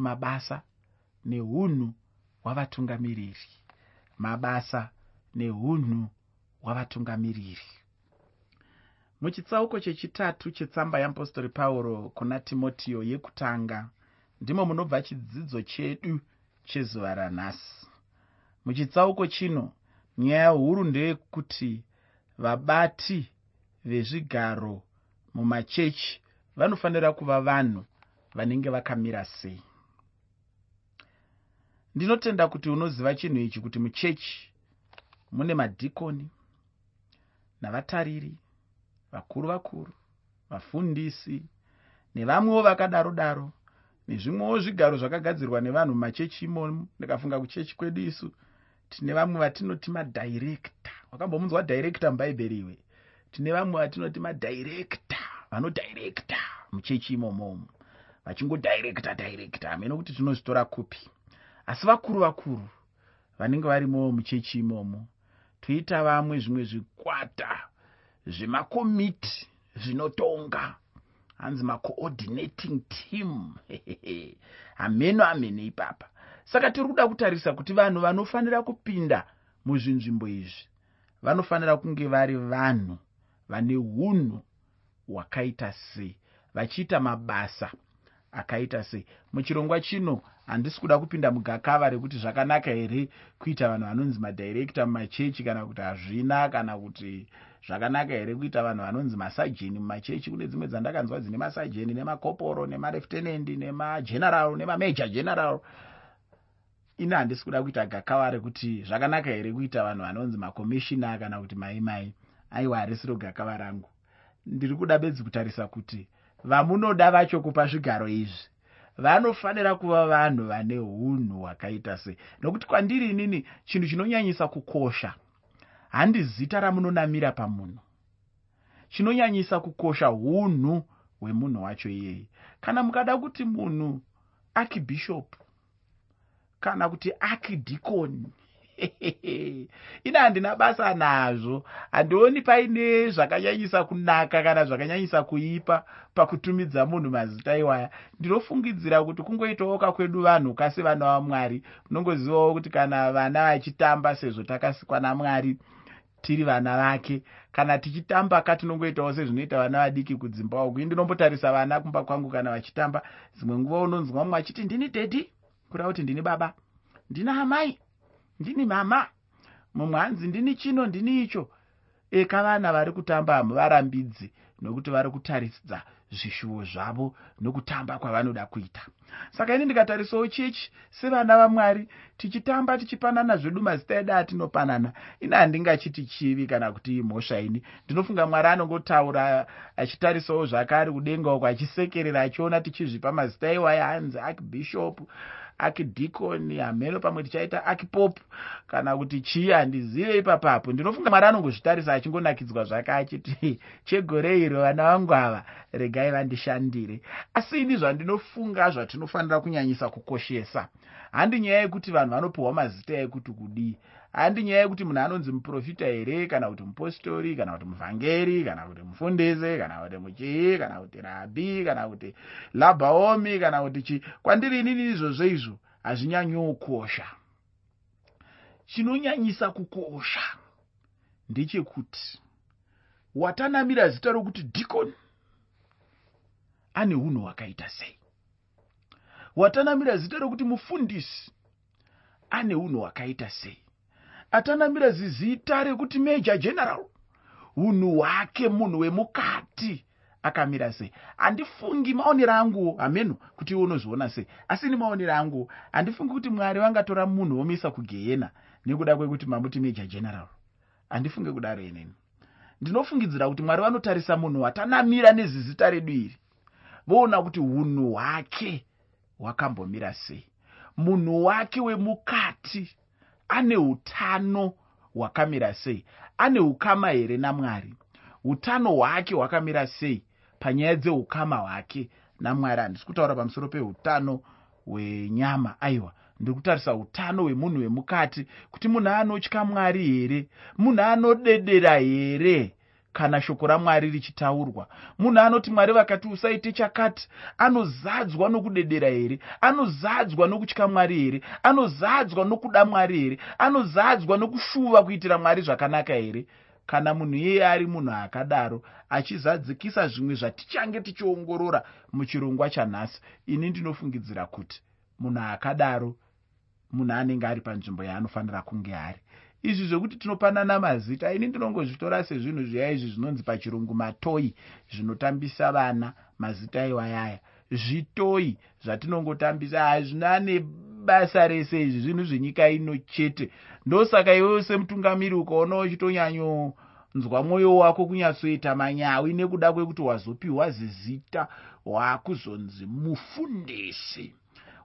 kuti mabasa neunhu hwavatungamiriri. Mabasa neunhu hwavatungamiriri. Muchitsauko chechitatu chetsamba yeapostori pauro kuna timotiyo yekutanga ndimo munobva chidzidzo chedu chezuva ranhasi. Muchitsauko chino nyaya huru ndeyekuti vabati vezvigaro mumachechi vanofanira kuva vanhu vanenge vakamira sei ndinotenda kuti unoziva chinhu ichi kuti muchechi mune madhikoni navatariri vakuru vakuru vafundisi nevamwewo vakadaro daro nezvimwewo zvigaro zvakagadzirwa nevanhu mumachechi imomu ndikafunga kuchechi kwedu isu tine vamwe vatinoti madhairekta. Wakambomunzwa dhairekta mubhaibheri iwe. Tine vamwe vatinoti madhairekta vanodhairekta muchechi imomomo vachingodhairekta dhairekta hamene kuti tinozvitora kupi asi vakuru vakuru vanenge varimowo muchechi imomo toita vamwe zvimwe zvikwata zvemakomiti zvinotonga. Hanzi macoordinating team. Hameno hamene ipapa. Saka tiri kuda kutarisa kuti vanhu vanofanira kupinda muzvinzvimbo izvi vanofanira kunge vari vanhu vane unhu hwakaita sei vachiita mabasa akaita sei. Muchirongwa chino handisi kuda kupinda mugakava rekuti zvakanaka here kuita vanhu vanonzi madhairekta mumachechi kana kuti hazvina kana kuti zvakanaka here kuita vanhu vanonzi masajeni mumachechi. Kune dzimwe dzandakanzwa dzine masajeni nemakoporo nemareftenendi nemageneral nemameja general. Ini handisi kuda kuita gakava rekuti zvakanaka here kuita vanhu vanonzi makomishina kana kuti mai mai aiwa harisiro gakava rangu. Ndiri kuda bedzi kutarisa kuti vamunoda vacho kupa zvigaro izvi vanofanira kuva vanhu vane unhu hwakaita sei. Nokuti kwandiri inini chinhu chinonyanyisa kukosha handi zita ramunonamira pamunhu. Chinonyanyisa kukosha unhu hwemunhu wacho iyeye. Kana mukada kuti munhu akibhishopu kana kuti akidhikoni ine handina basa nazvo. Handioni paine zvakanyanyisa kunaka kana zvakanyanyisa kuipa pakutumidza munhu mazita iwaya. Ndinofungidzira kuti kungoitawo kakwedu vanhu kase vana vamwari unongozivawo kuti kana vana vachitamba sezvo takasikwa namwari tiri vana vake. Kana tichitamba katinongoitawo sezvinoita vana vadiki kudzimba uku. Indinombotarisa vana kumba kwangu kana vachitamba. Dzimwe nguva unonzwa mumwe achiti ndini dhedhi kureva kuti ndini baba. Ndina amai ndini mama mumwe hanzi ndini chino ndini icho. Eka vana vari kutamba hamuvarambidzi nokuti vari kutaridza zvishuwo zvavo nokutamba kwavanoda kuita. Saka ini ndikatarisawo chechi sevana vamwari tichitamba tichipanana zvedu mazita edu atinopanana. Ini handingachiti chivi kana kuti imhosva ini. Ndinofunga mwari anongotaura achitarisawo zvakare kudenga uko achisekerera achiona tichizvipa mazita iwaya hanzi akibhishopu akidhikoni hameno pamwe tichaita akipopu kana kuti chii handizive ipapapo. Ndinofunga mwari anongozvitarisa achingonakidzwa zvake achiti chegore iro vana vangu ava regai vandishandire. Asi ini zvandinofunga zvatinofanira kunyanyisa kukoshesa. Handi nyaya yekuti vanhu vanopiwa mazita ekuti kudii handi nyaya yekuti munhu anonzi muprofita here kana kuti mupostori kana kuti muvhangeri kana kuti mufundisi kana kuti muchii kana kuti rabhi kana kuti labhaomi kana kuti chii kwandiri inini izvozvo izvo hazvinyanyiwo kosha chinonyanyisa kukosha ndechekuti watanamira zita rokuti dhikoni ane unhu hwakaita sei? Watanamira zita rokuti mufundisi ane unhu hwakaita sei atanamira zizita rekuti meja general. Unhu hwake munhu wemukati akamira sei? Handifungi maonero angu hameno kuti iwe unozviona sei? Asi ni maonero angu handifungi kuti mwari vangatora munhu womisa kugehena nekuda kwekuti mamuti meja general. Handifunge kudaro inini. Ndinofungidzira kuti mwari vanotarisa munhu watanamira nezizita redu iri. Voona kuti unhu hwake hwakambomira sei munhu wake wemukati ane utano hwakamira sei? Ane ukama here namwari? Utano hwake hwakamira sei? Panyaya dzeukama hwake namwari handisi kutaura pamusoro peutano hwenyama. Aiwa ndiri kutarisa utano hwemunhu wemukati kuti munhu anotya mwari here? Munhu anodedera here kana shoko ramwari richitaurwa. Munhu anoti mwari vakati usaite chakati. Anozadzwa nokudedera here? Anozadzwa nokutya mwari here? Anozadzwa nokuda mwari here? Anozadzwa nokushuva kuitira mwari zvakanaka here? Kana munhu iyeye ari munhu akadaro achizadzikisa zvimwe zvatichange tichiongorora muchirongwa chanhasi. Ini ndinofungidzira kuti munhu akadaro munhu anenge ari panzvimbo yaanofanira kunge ari izvi zvekuti tinopanana mazita ini ndinongozvitora sezvinhu zviya izvi zvinonzi pachirungu matoi zvinotambisa vana mazita iwayaya. Zvitoi zvatinongotambisa hazvina nebasa rese izvi zvinhu zvenyika ino chete. Ndosaka iwewo semutungamiri ukaona uchitonyanyonzwa mwoyo wako kunyatsoita manyawi nekuda kwekuti wazopiwa zizita waakuzonzi mufundisi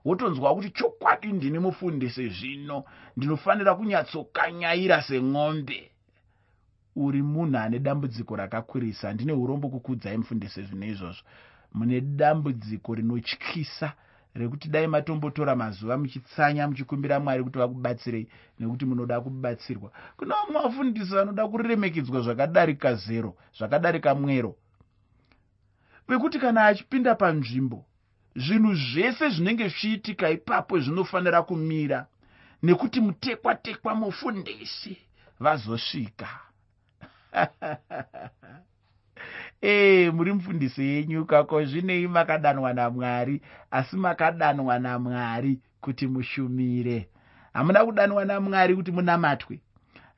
wotonzwa kuti chokwadi ndini mufundisi zvino ndinofanira kunyatsokanyaira semwombe uri munhu ane dambudziko rakakurisa ndine urombo kukudzai mufundisi zvino izvozvo. Mune dambudziko rinotyisa rekuti dai matombotora mazuva muchitsanya muchikumbira mwari kuti vakubatsirei nekuti munoda kubatsirwa. Kuna vamwe vafundisi vanoda kuremekedzwa zvakadarika zero zvakadarika mwero. Vekuti kana achipinda panzvimbo zvinhu zvese zvinenge zvichiitika ipapo zvinofanira kumira nekuti mutekwa tekwa mufundisi vazosvika. Ee muri mufundisi yenyuka ko zvinei makadanwa namwari? Asi makadanwa namwari kuti mushumire. Hamuna kudanwa namwari kuti munamatwe?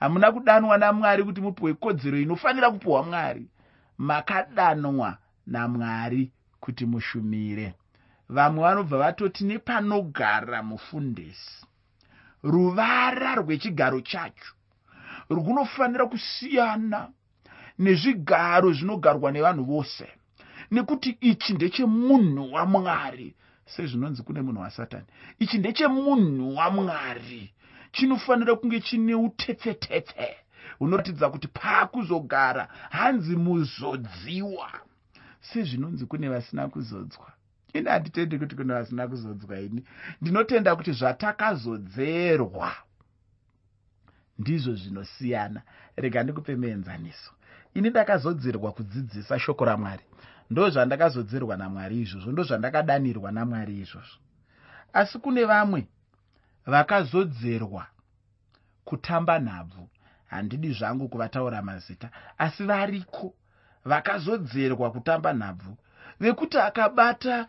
Hamuna kudanwa namwari kuti mupiwe kodzero inofanira kupiwa mwari? Makadanwa namwari kuti mushumire vamwe vanobva vatoti nepanogara mufundisi. Ruvara rwechigaro chacho runofanira kusiyana nezvigaro zvinogarwa nevanhu vose. Nekuti ichi ndechemunhu wamwari sezvinonzi kune munhu wasatani. Ichi ndechemunhu wamwari chinofanira kunge chine utepfetepfe hunoratidza kuti paakuzogara hanzi muzodziwa. Sezvinonzi kune vasina kuzodzwa ini handitendi kuti kune vasina kuzodzwa ini. Ndinotenda kuti zvatakazodzerwa ndizvo zvinosiyana. Rega ndikupe muenzaniso ini ndakazodzerwa kudzidzisa shoko ramwari. Ndo zvandakazodzerwa namwari izvozvo ndo zvandakadanirwa namwari izvozvo. Asi kune vamwe vakazodzerwa kutamba nhabvu. Handidi zvangu kuvataura mazita. Asi variko vakazodzerwa kutamba nhabvu? Vekuti akabata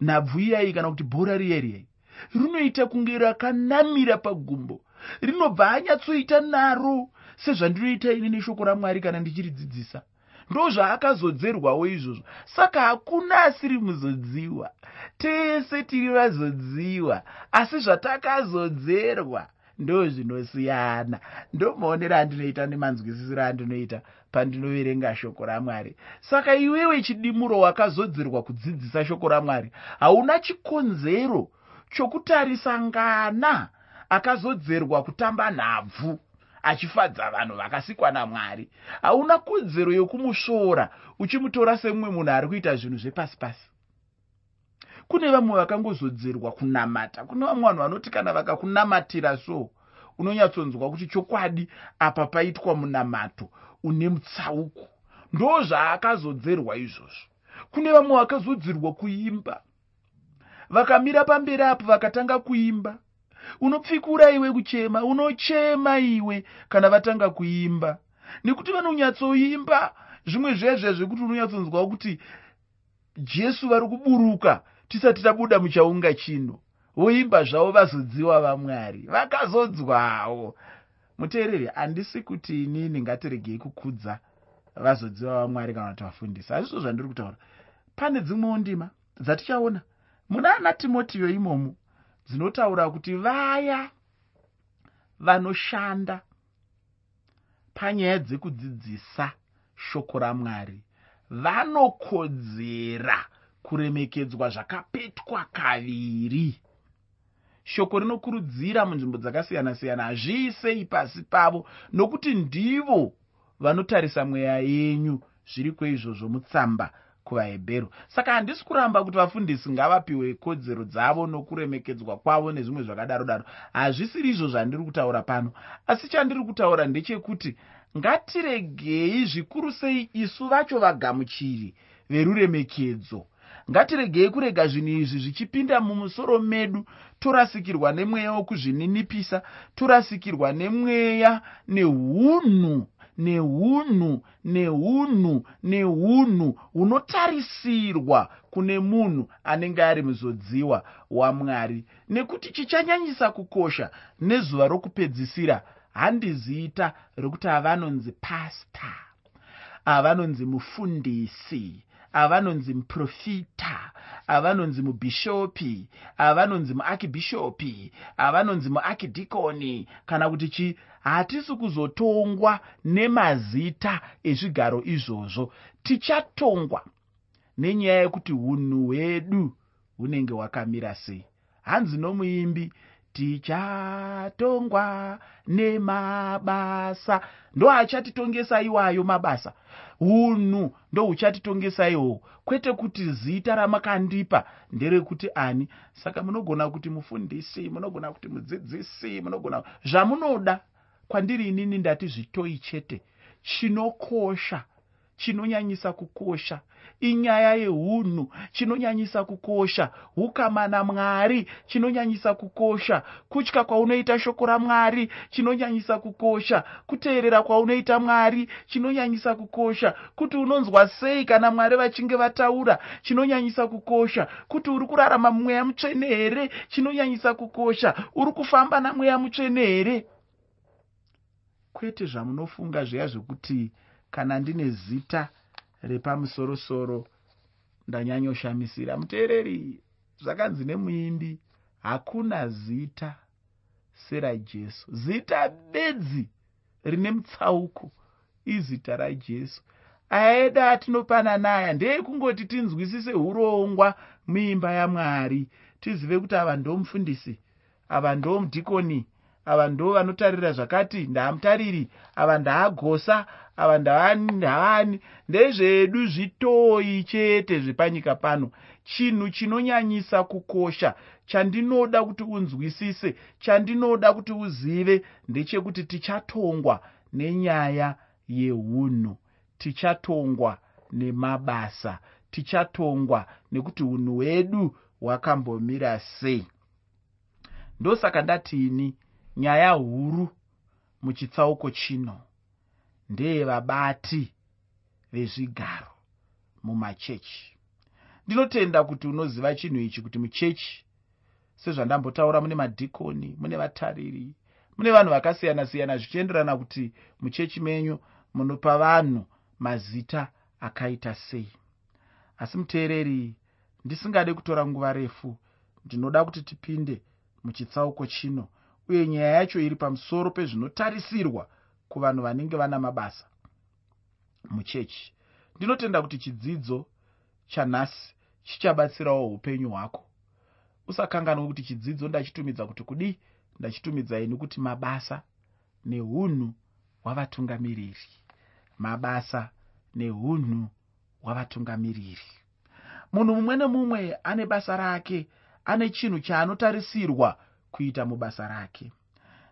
nhabvu iyai kana kuti bhora riya riyai rinoita kunge rakanamira pagumbo rinobva anyatsoita naro sezvandinoita ini neshoko ramwari kana ndichiridzidzisa. Ndo zvaakazodzerwawo izvozvo saka hakuna asiri muzodziwa tese tiri vazodziwa asi zvatakazodzerwa ndo zvinosiyana ndo maonero andinoita nemanzwisisiro andinoita pandinoverenga shoko ramwari. Saka iwewe chidimuro wakazodzerwa kudzidzisa shoko ramwari hauna chikonzero chokutarisa ngana akazodzerwa kutamba nhabvu achifadza vanhu vakasikwa namwari. Hauna kodzero yokumusvora uchimutora semumwe munhu ari kuita zvinhu zvepasi pasi kune vamwe vakangozodzerwa kunamata. Kune vamwe vanhu vanoti kana vakakunamatira so unonyatsonzwa kuti chokwadi apa paitwa munamato une mutsauko. Ndo zvaakazodzerwa izvozvo. Kune vamwe vakazodzerwa kuimba. Vakamira pamberi apo vakatanga kuimba. Unopfikura iwe kuchema unochema iwe kana vatanga kuimba. Nekuti vanonyatsoimba zvimwe zvezve zvekuti unonyatsonzwa kuti jesu vari kuburuka tisati tabuda muchaunga chino voimba zvavo vazodziwa vamwari vakazodzwawo. Muteereri handisi kuti inini ngatiregei kukudza vazodziwa vamwari kana kuti vafundisi. Hazvizvo zvandiri kutaura. Pane dzimwewo ndima dzatichaona. Muna ana timotiyo imomo dzinotaura kuti vaya vanoshanda panyaya dzekudzidzisa shoko ramwari vanokodzera kuremekedzwa zvakapetwa kaviri. Shoko rinokurudzira munzvimbo dzakasiyana-siyana hazviisei pasi pavo nokuti ndivo vanotarisa mweya yenyu zviri kweizvozvo mutsamba kuvahebheru. Saka handisi kuramba kuti vafundisi ngavapiwe kodzero dzavo nokuremekedzwa kwavo nezvimwe zvakadaro daro hazvisiri izvo zvandiri kutaura pano. Asi chandiri kutaura ndechekuti ngatiregei zvikuru sei isu vacho vagamuchiri veruremekedzo ngatiregei kurega zvinhu izvi zvichipinda mumusoro medu. Torasikirwa nemweya wokuzvininipisa torasikirwa nemweya neunhu neunhu neunhu neunhu hunotarisirwa kune munhu anenge ari muzodziwa wamwari. Nekuti chichanyanyisa kukosha nezuva rokupedzisira handizita rokuti avanonzi pasta avanonzi mufundisi avanonzi muprofita avanonzi mubhishopi avanonzi muakibhishopi avanonzi muakidhikoni. Kana kuti chi hatisi kuzotongwa nemazita ezvigaro izvozvo. Tichatongwa nenyaya yekuti unhu hwedu hunenge hwakamira sei. Hanzi nomuimbi tichatongwa nemabasa. Ndo achatitongesa iwayo mabasa. Unhu ndohuchatitongesa kwete kuti zita ramakandipa nderekuti ani? Saka munogona kuti mufundisi munogona kuti mudzidzisi munogona zvamunoda. Kwandiri inini ndati zvitoi chete. Chinokosha chinonyanyisa kukosha. Inyaya yeunhu chinonyanyisa kukosha. Ukama namwari chinonyanyisa kukosha. Kutya kwaunoita shoko ramwari chinonyanyisa kukosha. Kuteerera kwaunoita mwari chinonyanyisa kukosha. Kuti unonzwa sei kana mwari vachinge vataura chinonyanyisa kukosha. Kuti uri kurarama mumweya mutsvene here chinonyanyisa kukosha. Uri kufamba namweya mutsvene here? Kwete zvamunofunga zviya zvekuti kana ndine zita repamusorosoro ndanyanyoshamisira muteereri zvakanzi nemuimbi hakuna zita serajesu zita bedzi rine mutsauko izita rajesu aeda atinopanana aya ndeekungoti tinzwisise urongwa muimba yamwari. Tizive kuti ava ndomufundisi ava ndomudhikoni ava ndo vanotarira zvakati ndaamutariri ava ndaagosa ava ndaani ndaani ndezvedu zvitoi chete zvepanyika pano. Chinhu chinonyanyisa kukosha chandinoda kuti unzwisise chandinoda kuti uzive ndechekuti tichatongwa nenyaya yeunhu tichatongwa nemabasa tichatongwa nekuti unhu hwedu hwakambomira sei. Ndosaka ndatiini nyaya huru muchitsauko chino ndeyevabati vezvigaro mumachechi. Ndinotenda kuti unoziva chinhu ichi kuti muchechi sezvandambotaura mune madhikoni mune vatariri mune vanhu vakasiyana-siyana zvichienderana kuti muchechi menyu munopa vanhu mazita akaita sei. Asi muteereri ndisingade kutora nguva refu. Ndinoda kuti tipinde muchitsauko chino uye nyaya yacho iri pamusoro pezvinotarisirwa kuvanhu vanenge vana mabasa muchechi. Ndinotenda kuti chidzidzo chanhasi chichabatsirawo upenyu hwako. Usakanganwa kuti chidzidzo ndachitumidza kuti kudi ndachitumidzai nekuti mabasa neunhu hwavatungamiriri. Mabasa neunhu hwavatungamiriri. Munhu mumwe nemumwe ane basa rake ane chinhu chaanotarisirwa kuita mubasa rake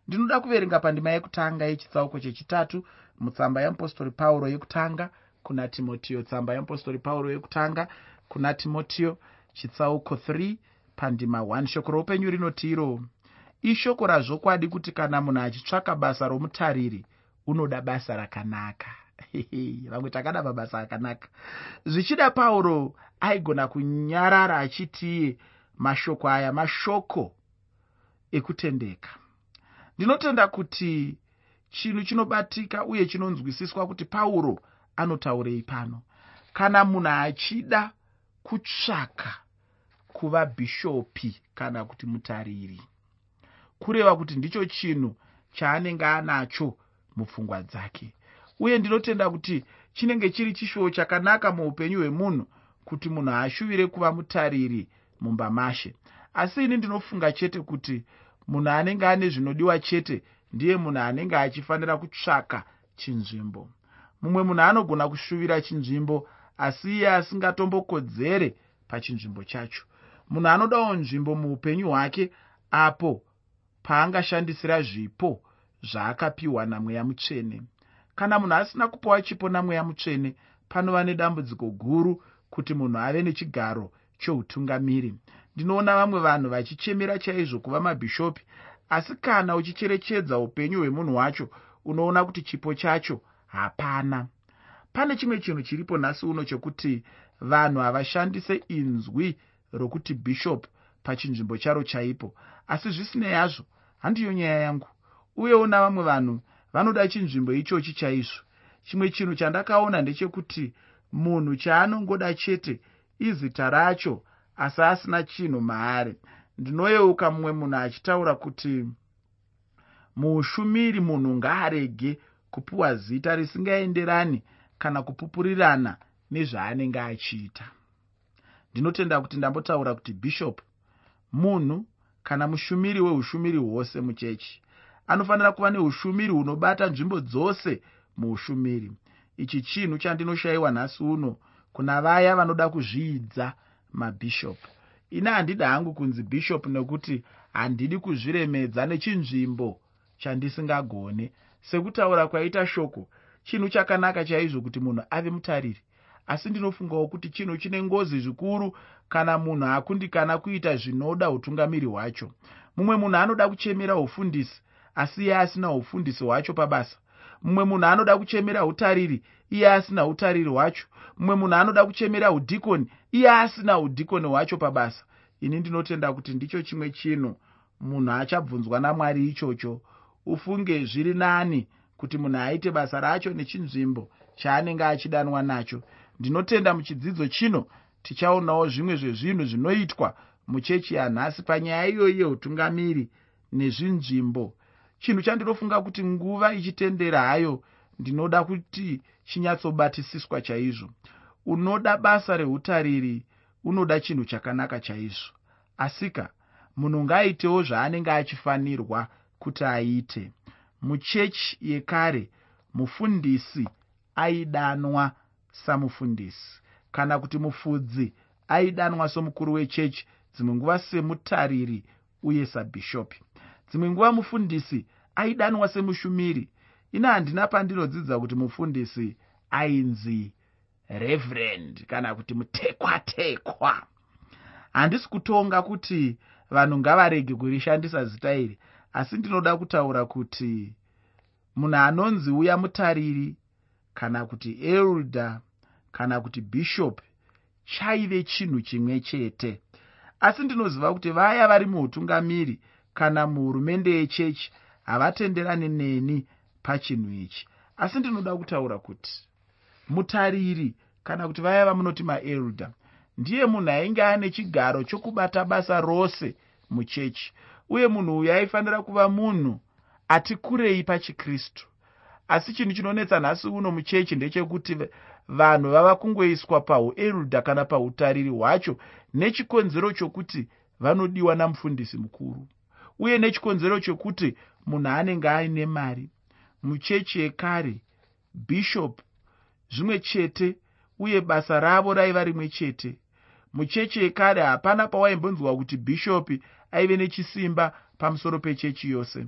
ndinoda kuverenga pandima yekutanga yechitsauko chechitatu mutsamba yeapostori pauro yekutanga kuna timotiyo tsamba yeapostori pauro yekutanga kuna timotiyo chitsauko 3 pandima 1 shoko roupenyu rinoti iro ishoko razvokwadi kuti kana munhu achitsvaka basa romutariri unoda basa rakanaka. Vamwe takada mabasa akanaka zvichida pauro aigona kunyarara achitiye mashoko aya mashoko ekutendeka ndinotenda kuti chinhu chinobatika uye chinonzwisiswa kuti pauro anotaurei pano. Kana munhu achida kutsvaka kuva bhishopi kana kuti mutariri kureva kuti ndicho chinhu chaanenge anacho mupfungwa dzake. Uye ndinotenda kuti chinenge chiri chishuwo chakanaka muupenyu hwemunhu kuti munhu ashuvire kuva mutariri mumba mashe. Asi ini ndinofunga chete kuti munhu anenge ane zvinodiwa chete ndiye munhu anenge achifanira kutsvaka chinzvimbo. Mumwe munhu anogona kushuvira chinzvimbo asi iye asingatombokodzere pachinzvimbo chacho. Munhu anodawo nzvimbo muupenyu hwake apo paangashandisira zvipo zvaakapiwa namweya mutsvene. Kana munhu asina kupiwa chipo namweya mutsvene panova nedambudziko guru kuti munhu ave nechigaro cheutungamiri ndinoona vamwe vanhu vachichemera chaizvo kuva mabhishopi asi kana uchicherechedza upenyu hwemunhu wacho unoona kuti chipo chacho hapana. Pane chimwe chinhu chiripo nhasi uno chekuti vanhu havashandise inzwi rokuti bhishop pachinzvimbo charo chaipo asi zvisinei hazvo handiyo nyaya yangu. Uyewo navamwe vanhu vanoda chinzvimbo ichochi chaizvo. Chimwe chinhu chandakaona ndechekuti munhu chaanongoda chete izita racho asi asina chinhu maari. Ndinoyeuka mumwe munhu achitaura kuti muushumiri munhu ngaarege kupiwa zita risingaenderani kana kupupurirana nezvaanenge achiita. Ndinotenda kuti ndambotaura kuti bishop munhu kana mushumiri weushumiri hwose muchechi anofanira kuva neushumiri hunobata nzvimbo dzose muushumiri ichi chinhu chandinoshayiwa nhasi uno kuna vaya vanoda kuzviidza mabhishopu ini handidi hangu kunzi bhishopu nekuti handidi kuzviremedza nechinzvimbo chandisingagone sekutaura kwaita shoko chinhu chakanaka chaizvo kuti munhu ave mutariri. Asi ndinofungawo kuti chinhu chine ngozi zvikuru kana munhu akundikana kuita zvinoda utungamiri hwacho. Mumwe munhu anoda kuchemera ufundisi asi iye asina ufundisi hwacho pabasa. Mumwe munhu anoda kuchemera utariri iye asina utariri hwacho. Mumwe munhu anoda kuchemera udhikoni iye asina udhikoni hwacho pabasa. Ini ndinotenda kuti ndicho chimwe chinhu. Munhu achabvunzwa namwari ichocho. Ufunge zviri nani kuti munhu aite basa racho nechinzvimbo chaanenge achidanwa nacho. Ndinotenda muchidzidzo chino tichaonawo zvimwe zvezvinhu zvinoitwa muchechi yanhasi panyaya iyoyi yeutungamiri nezvinzvimbo. Chinhu chandinofunga kuti nguva ichitendera hayo ndinoda kuti chinyatsobatisiswa chaizvo. Unoda basa reutariri unoda chinhu chakanaka chaizvo. Asika munhu ngaaitewo zvaanenge achifanirwa kuti aite. Muchechi yekare mufundisi aidanwa samufundisi. Kana kuti mufudzi aidanwa somukuru wechechi dzimwe nguva semutariri uye sabhishopi dzimwe nguva mufundisi aidanwa semushumiri ina handina pandinodzidza kuti mufundisi ainzi revherend kana kuti mutekwatekwa. Handisi kutonga kuti vanhu ngavarege kurishandisa zita iri asi ndinoda kutaura kuti munhu anonzi uya mutariri kana kuti elda kana kuti bhishopi chaive chinhu chimwe chete. Asi ndinoziva kuti vaya vari muutungamiri kana muhurumende yechechi havatenderani neni pachinhu ichi. Asi ndinoda kutaura kuti mutariri kana kuti vaya vamunoti maelda ndiye munhu ainge ane chigaro chokubata basa rose muchechi uye munhu uyu aifanira kuva munhu ati kurei pachikristu. Asi chinhu chinonetsa nhasi uno muchechi ndechekuti vanhu vava kungoiswa pauelda kana pautariri hwacho nechikonzero chokuti vanodiwa namufundisi mukuru uye nechikonzero chokuti munhu anenge aine mari muchechi yekare bhishop zvimwe chete uye basa ravo raiva rimwe chete. Muchechi yekare hapana pawaimbonzwa kuti bhishopi aive nechisimba pamusoro pechechi yose.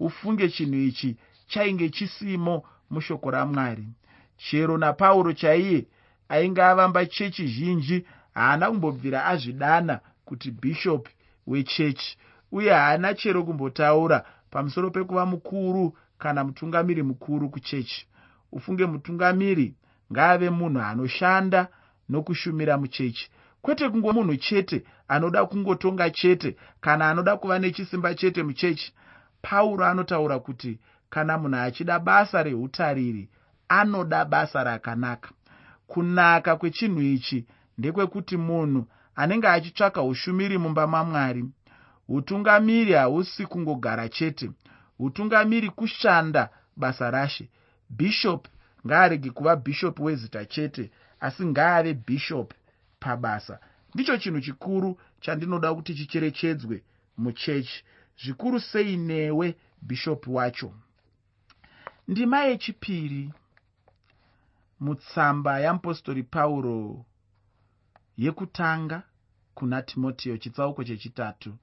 Ufunge chinhu ichi chainge chisimo mushoko ramwari. Chero napauro chaiye ainge avamba chechi zhinji haana kumbobvira azvidana kuti bhishopi wechechi uye haana chero kumbotaura pamusoro pekuva mukuru kana mutungamiri mukuru kuchechi. Ufunge mutungamiri ngaave munhu anoshanda nokushumira muchechi. Kwete kungo munhu chete anoda kungotonga chete kana anoda kuva nechisimba chete muchechi pauro anotaura kuti kana munhu achida basa reutariri anoda basa rakanaka. Kunaka kwechinhu ichi ndekwekuti munhu anenge achitsvaka ushumiri mumba mamwari. Utungamiri hausi kungogara chete utungamiri kushanda basa rashe. Bhishopi ngaarege kuva bhishopi wezita chete asi ngaave bhishopi pabasa. Ndicho chinhu chikuru chandinoda kuti chicherechedzwe muchechi. Zvikuru sei newe bhishopi wacho? Ndima yechipiri mutsamba yamupostori pauro yekutanga kuna timotiyo chitsauko chechitatu.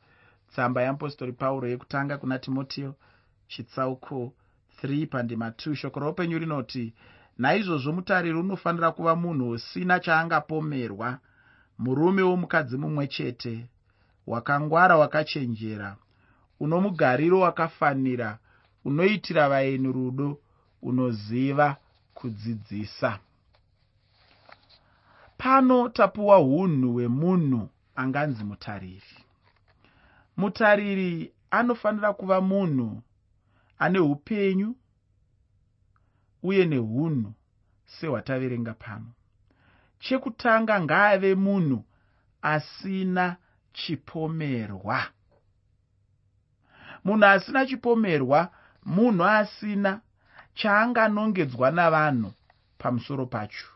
Tsamba yamupostori pauro yekutanga kuna timotiyo chitsauko 3 pandima 2 shoko roupenyu rinoti naizvozvo mutariri unofanira kuva munhu usina chaangapomerwa. Murume womukadzi mumwe chete wakangwara wakachenjera uno mugariro wakafanira unoitira vaeni rudo unoziva kudzidzisa. Pano tapuwa unhu hwemunhu anganzi mutariri. Mutariri anofanira kuva munhu ane upenyu uye neunhu sehwataverenga pano. Chekutanga ngaave munhu asina chipomerwa. Munhu asina chipomerwa munhu asina chaanganongedzwa navanhu pamusoro pacho.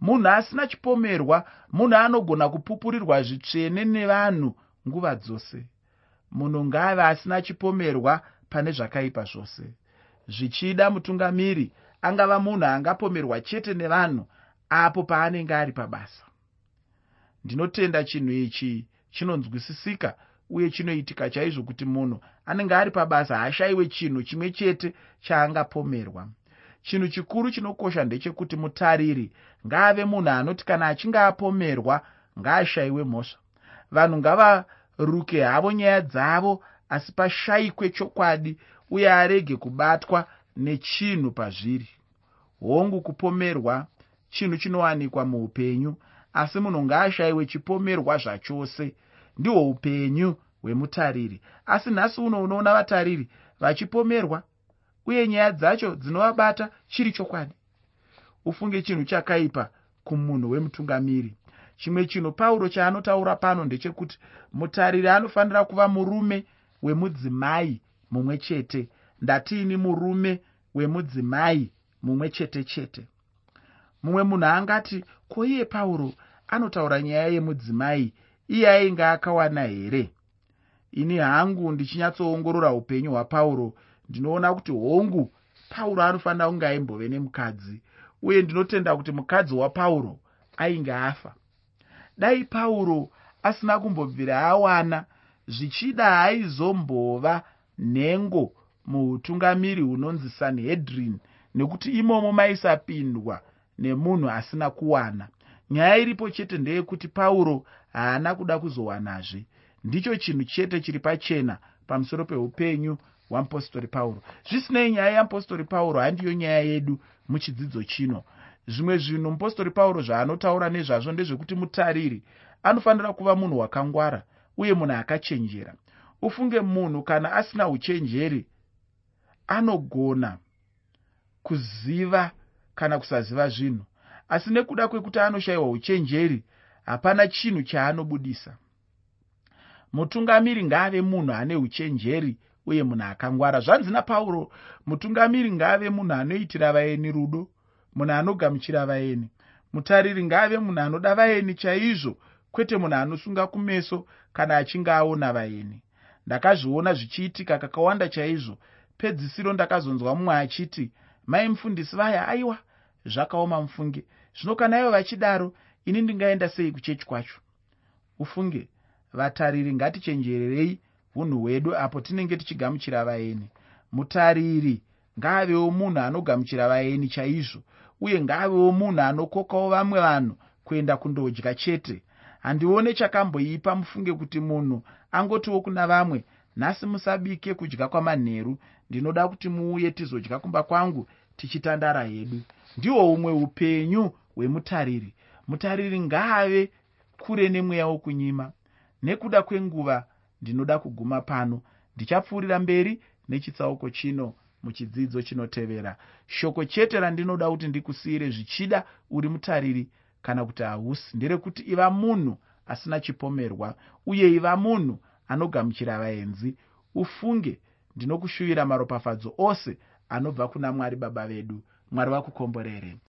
Munhu asina chipomerwa munhu anogona kupupurirwa zvitsvene nevanhu nguva dzose. Munhu ngaave asina chipomerwa pane zvakaipa zvose. Zvichida mutungamiri angava munhu angapomerwa chete nevanhu apo paanenge ari pabasa. Ndinotenda chinhu ichi chinonzwisisika uye chinoitika chaizvo kuti munhu anenge ari pabasa haashayiwe chinhu chimwe chete chaangapomerwa. Chinhu chikuru chinokosha ndechekuti mutariri ngaave munhu anoti kana achinge apomerwa ngaashayiwe mhosva. Vanhu ngavaruke havo nyaya dzavo asi pashayikwe chokwadi uye arege kubatwa nechinhu pazviri. Hongu kupomerwa chinhu chinowanikwa muupenyu asi munhu ngaashayiwe chipomerwa zvachose. Ndihwo upenyu hwemutariri. Asi nhasi uno unoona vatariri vachipomerwa uye nyaya dzacho dzinovabata chiri chokwadi. Ufunge chinhu chakaipa kumunhu wemutungamiri. Chimwe chinhu pauro chaanotaura pano ndechekuti mutariri anofanira kuva murume wemudzimai mumwe chete. Ndatiini murume wemudzimai mumwe chete chete. Mumwe munhu angati ko iye pauro anotaura nyaya yemudzimai? Iye ainge akawana here? Ini hangu ndichinyatsoongorora upenyu hwapauro. Ndinoona kuti hongu pauro anofanira kunge aimbove nemukadzi uye ndinotenda kuti mukadzi wapauro ainge afa. Dai pauro asina kumbobvira awana zvichida haizombova nhengo muutungamiri hunonzi sanhedrin nekuti imomo maisapindwa nemunhu asina kuwana. Nyaya iripo chete ndeyekuti pauro haana kuda kuzowanazve. Ndicho chinhu chete chiri pachena pamusoro peupenyu hwamupostori pauro. Zvisinei nyaya yamupostori pauro handiyo nyaya yedu muchidzidzo chino. Zvimwe zvinhu mupostori pauro zvaanotaura nezvazvo ndezvekuti mutariri anofanira kuva munhu wakangwara uye munhu akachenjera. Ufunge munhu kana asina uchenjeri anogona kuziva kana kusaziva zvinhu. Asi nekuda kwekuti anoshayiwa uchenjeri hapana chinhu chaanobudisa. Mutungamiri ngaave munhu ane uchenjeri uye munhu akangwara. Zvanzi napauro mutungamiri ngaave munhu anoitira vaeni rudo munhu anogamuchira vaeni. Mutariri ngaave munhu anoda vaeni chaizvo kwete munhu anosunga kumeso kana achinge aona vaeni. Ndakazviona zvichiitika kakawanda chaizvo. Pedzisiro ndakazonzwa mumwe achiti mai mufundisi vaya aiwa! Zvakaoma mufunge zvino kana ivo vachidaro ini ndingaenda sei kuchechi kwacho? Ufunge vatariri ngatichenjererei unhu hwedu apo tinenge tichigamuchira vaeni. Mutariri ngaavewo munhu anogamuchira vaeni chaizvo uye ngaavewo munhu anokokawo vamwe vanhu kuenda kundodya chete handione chakamboipa mufunge kuti munhu angotiwo kuna vamwe nhasi musabike kudya kwamanheru. Ndinoda kuti muuye tizodya kumba kwangu tichitandara hedu. Ndihwo umwe upenyu hwemutariri. Mutariri ngaave kure nemweya wokunyima. Nekuda kwenguva ndinoda kuguma pano. Ndichapfuurira mberi nechitsauko chino muchidzidzo chinotevera. Shoko chete randinoda kuti ndikusiyire zvichida uri mutariri kana kuti hausi nderekuti iva munhu asina chipomerwa uye iva munhu anogamuchira vaenzi ufunge ndinokushuvira maropafadzo ose anobva kuna mwari baba vedu. Mwari vakukomborere